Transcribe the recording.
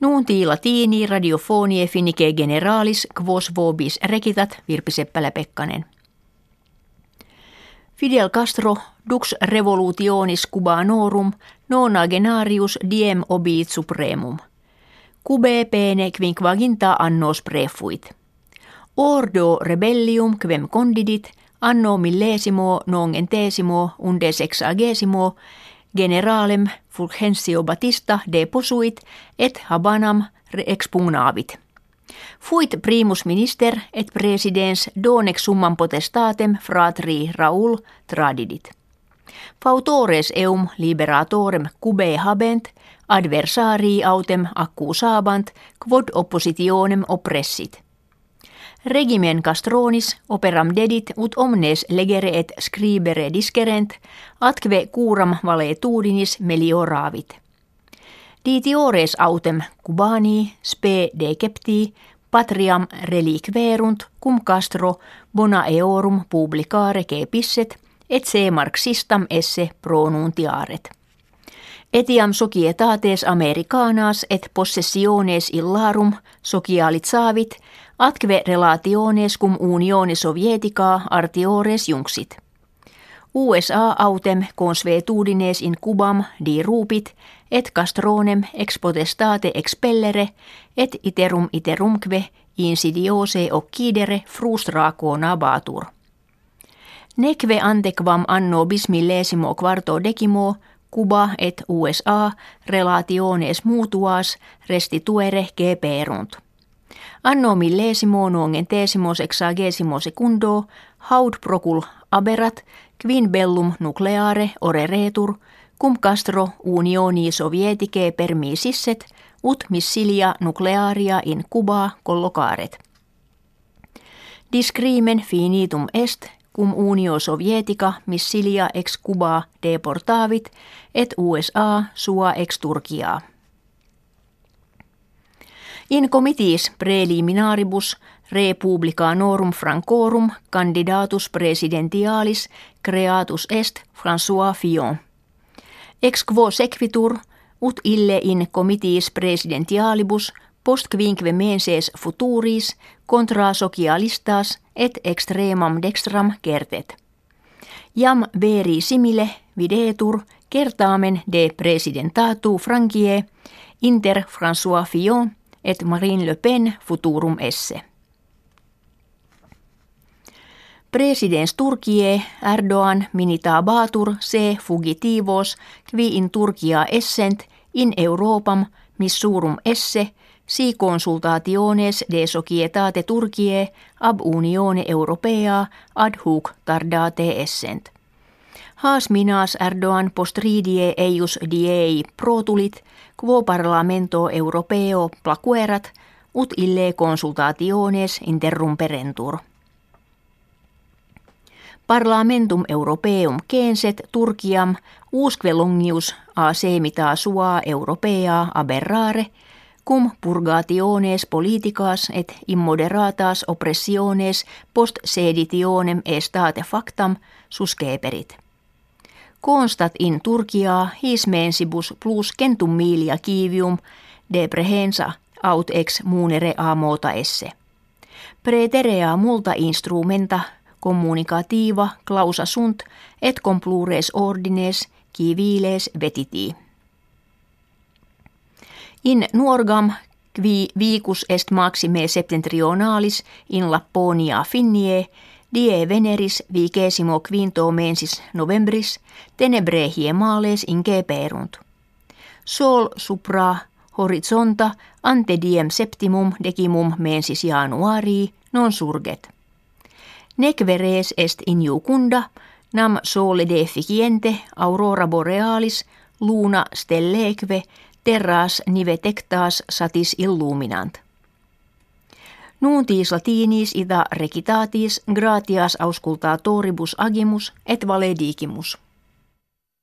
Nuunti latini radiofonie finike generalis quos vobis rekitat Virpi Seppälä-Pekkanen. Fidel Castro dux revolutionis cubanorum nonagenarius diem obit supremum. Cube pene quinquaginta annos prefuit. Ordo rebellium quem condidit anno millesimo nongentesimo unde sexagesimo generalem Fulgencio Batista deposuit et habanam expugnavit. Fuit primus minister et presidens donex summan potestatem fratri Raul tradidit. Fautores eum liberatorem cube habent, adversarii autem accusabant, quod oppositionem oppressit – Regimen castronis operam dedit ut omnes legere et scribere discerent, atque curam valetudinis melioravit. Ditiores autem cubani spe decepti patriam reliquerunt cum castro bona eorum publicare kepisset et se marxistam esse pronuntiaret. Etiam societates americanas et possessiones illarum socialit saavit Atque relationes cum unione sovietica artiores jungsit. USA autem consuetudines in cubam di rupit, et castronem ex potestate expellere, et iterum iterumque insidiose occidere frustraco nabatur. Neque antequam anno bismillesimo quarto decimo, Cuba et USA relationes mutuas restituere geperunt. Anno millesimo nuongentesimo sexagesimo secundo haud procul aberat quin bellum nucleare ore retur cum castro unioni sovietike permisisset ut missilia nuclearia in Cuba collocaret. Discrimen finitum est cum unio sovietica missilia ex Cuba deportavit et USA sua ex Turkiaa. In committis preliminaribus republicanorum francorum candidatus presidentialis creatus est François Fillon. Ex quo sequitur ut ille in committis presidentialibus post quinque menses futuris contra socialistas et extremam dextram kertet. Jam veri simile videtur kertaamen de presidentatu Frankie inter François Fillon et Marine Le Pen futurum esse. Presidents Turkie Erdogan minitabatur se fugitivos qui in Turkia essent in Europam missurum esse si consultationes de societate Turkie ab Unione Europea ad hoc tardate essent. Haas minas Erdogan postridie eius diei protulit quo parlamento europeo placuerat ut ille consultationes interrumperentur. Parlamentum europeum kenset Turkiam usque longius a semita sua europea aberrare, cum purgationes politicas et immoderatas oppressiones post seditionem estate factam susceperit constat in Turkia his mensibus plus centum milia kivium deprehensa aut ex munere a mota esse. Preterea multa instrumenta communicativa clausa sunt et complures ordines civiles vetiti. In nuorgam qui vicus est maxime septentrionalis in Lapponia finnie Die veneris vigesimo quinto mensis novembris tenebre hiemales ingeperunt. Sol supra horizonta ante diem septimum decimum mensis januarii non surget. Nec veres est in jucunda, nam sole deficiente aurora borealis luna stelleque terras nivetectas satis illuminant. Nuuntis latinis ida recitatis gratias auscultatoribus agimus et valedigimus.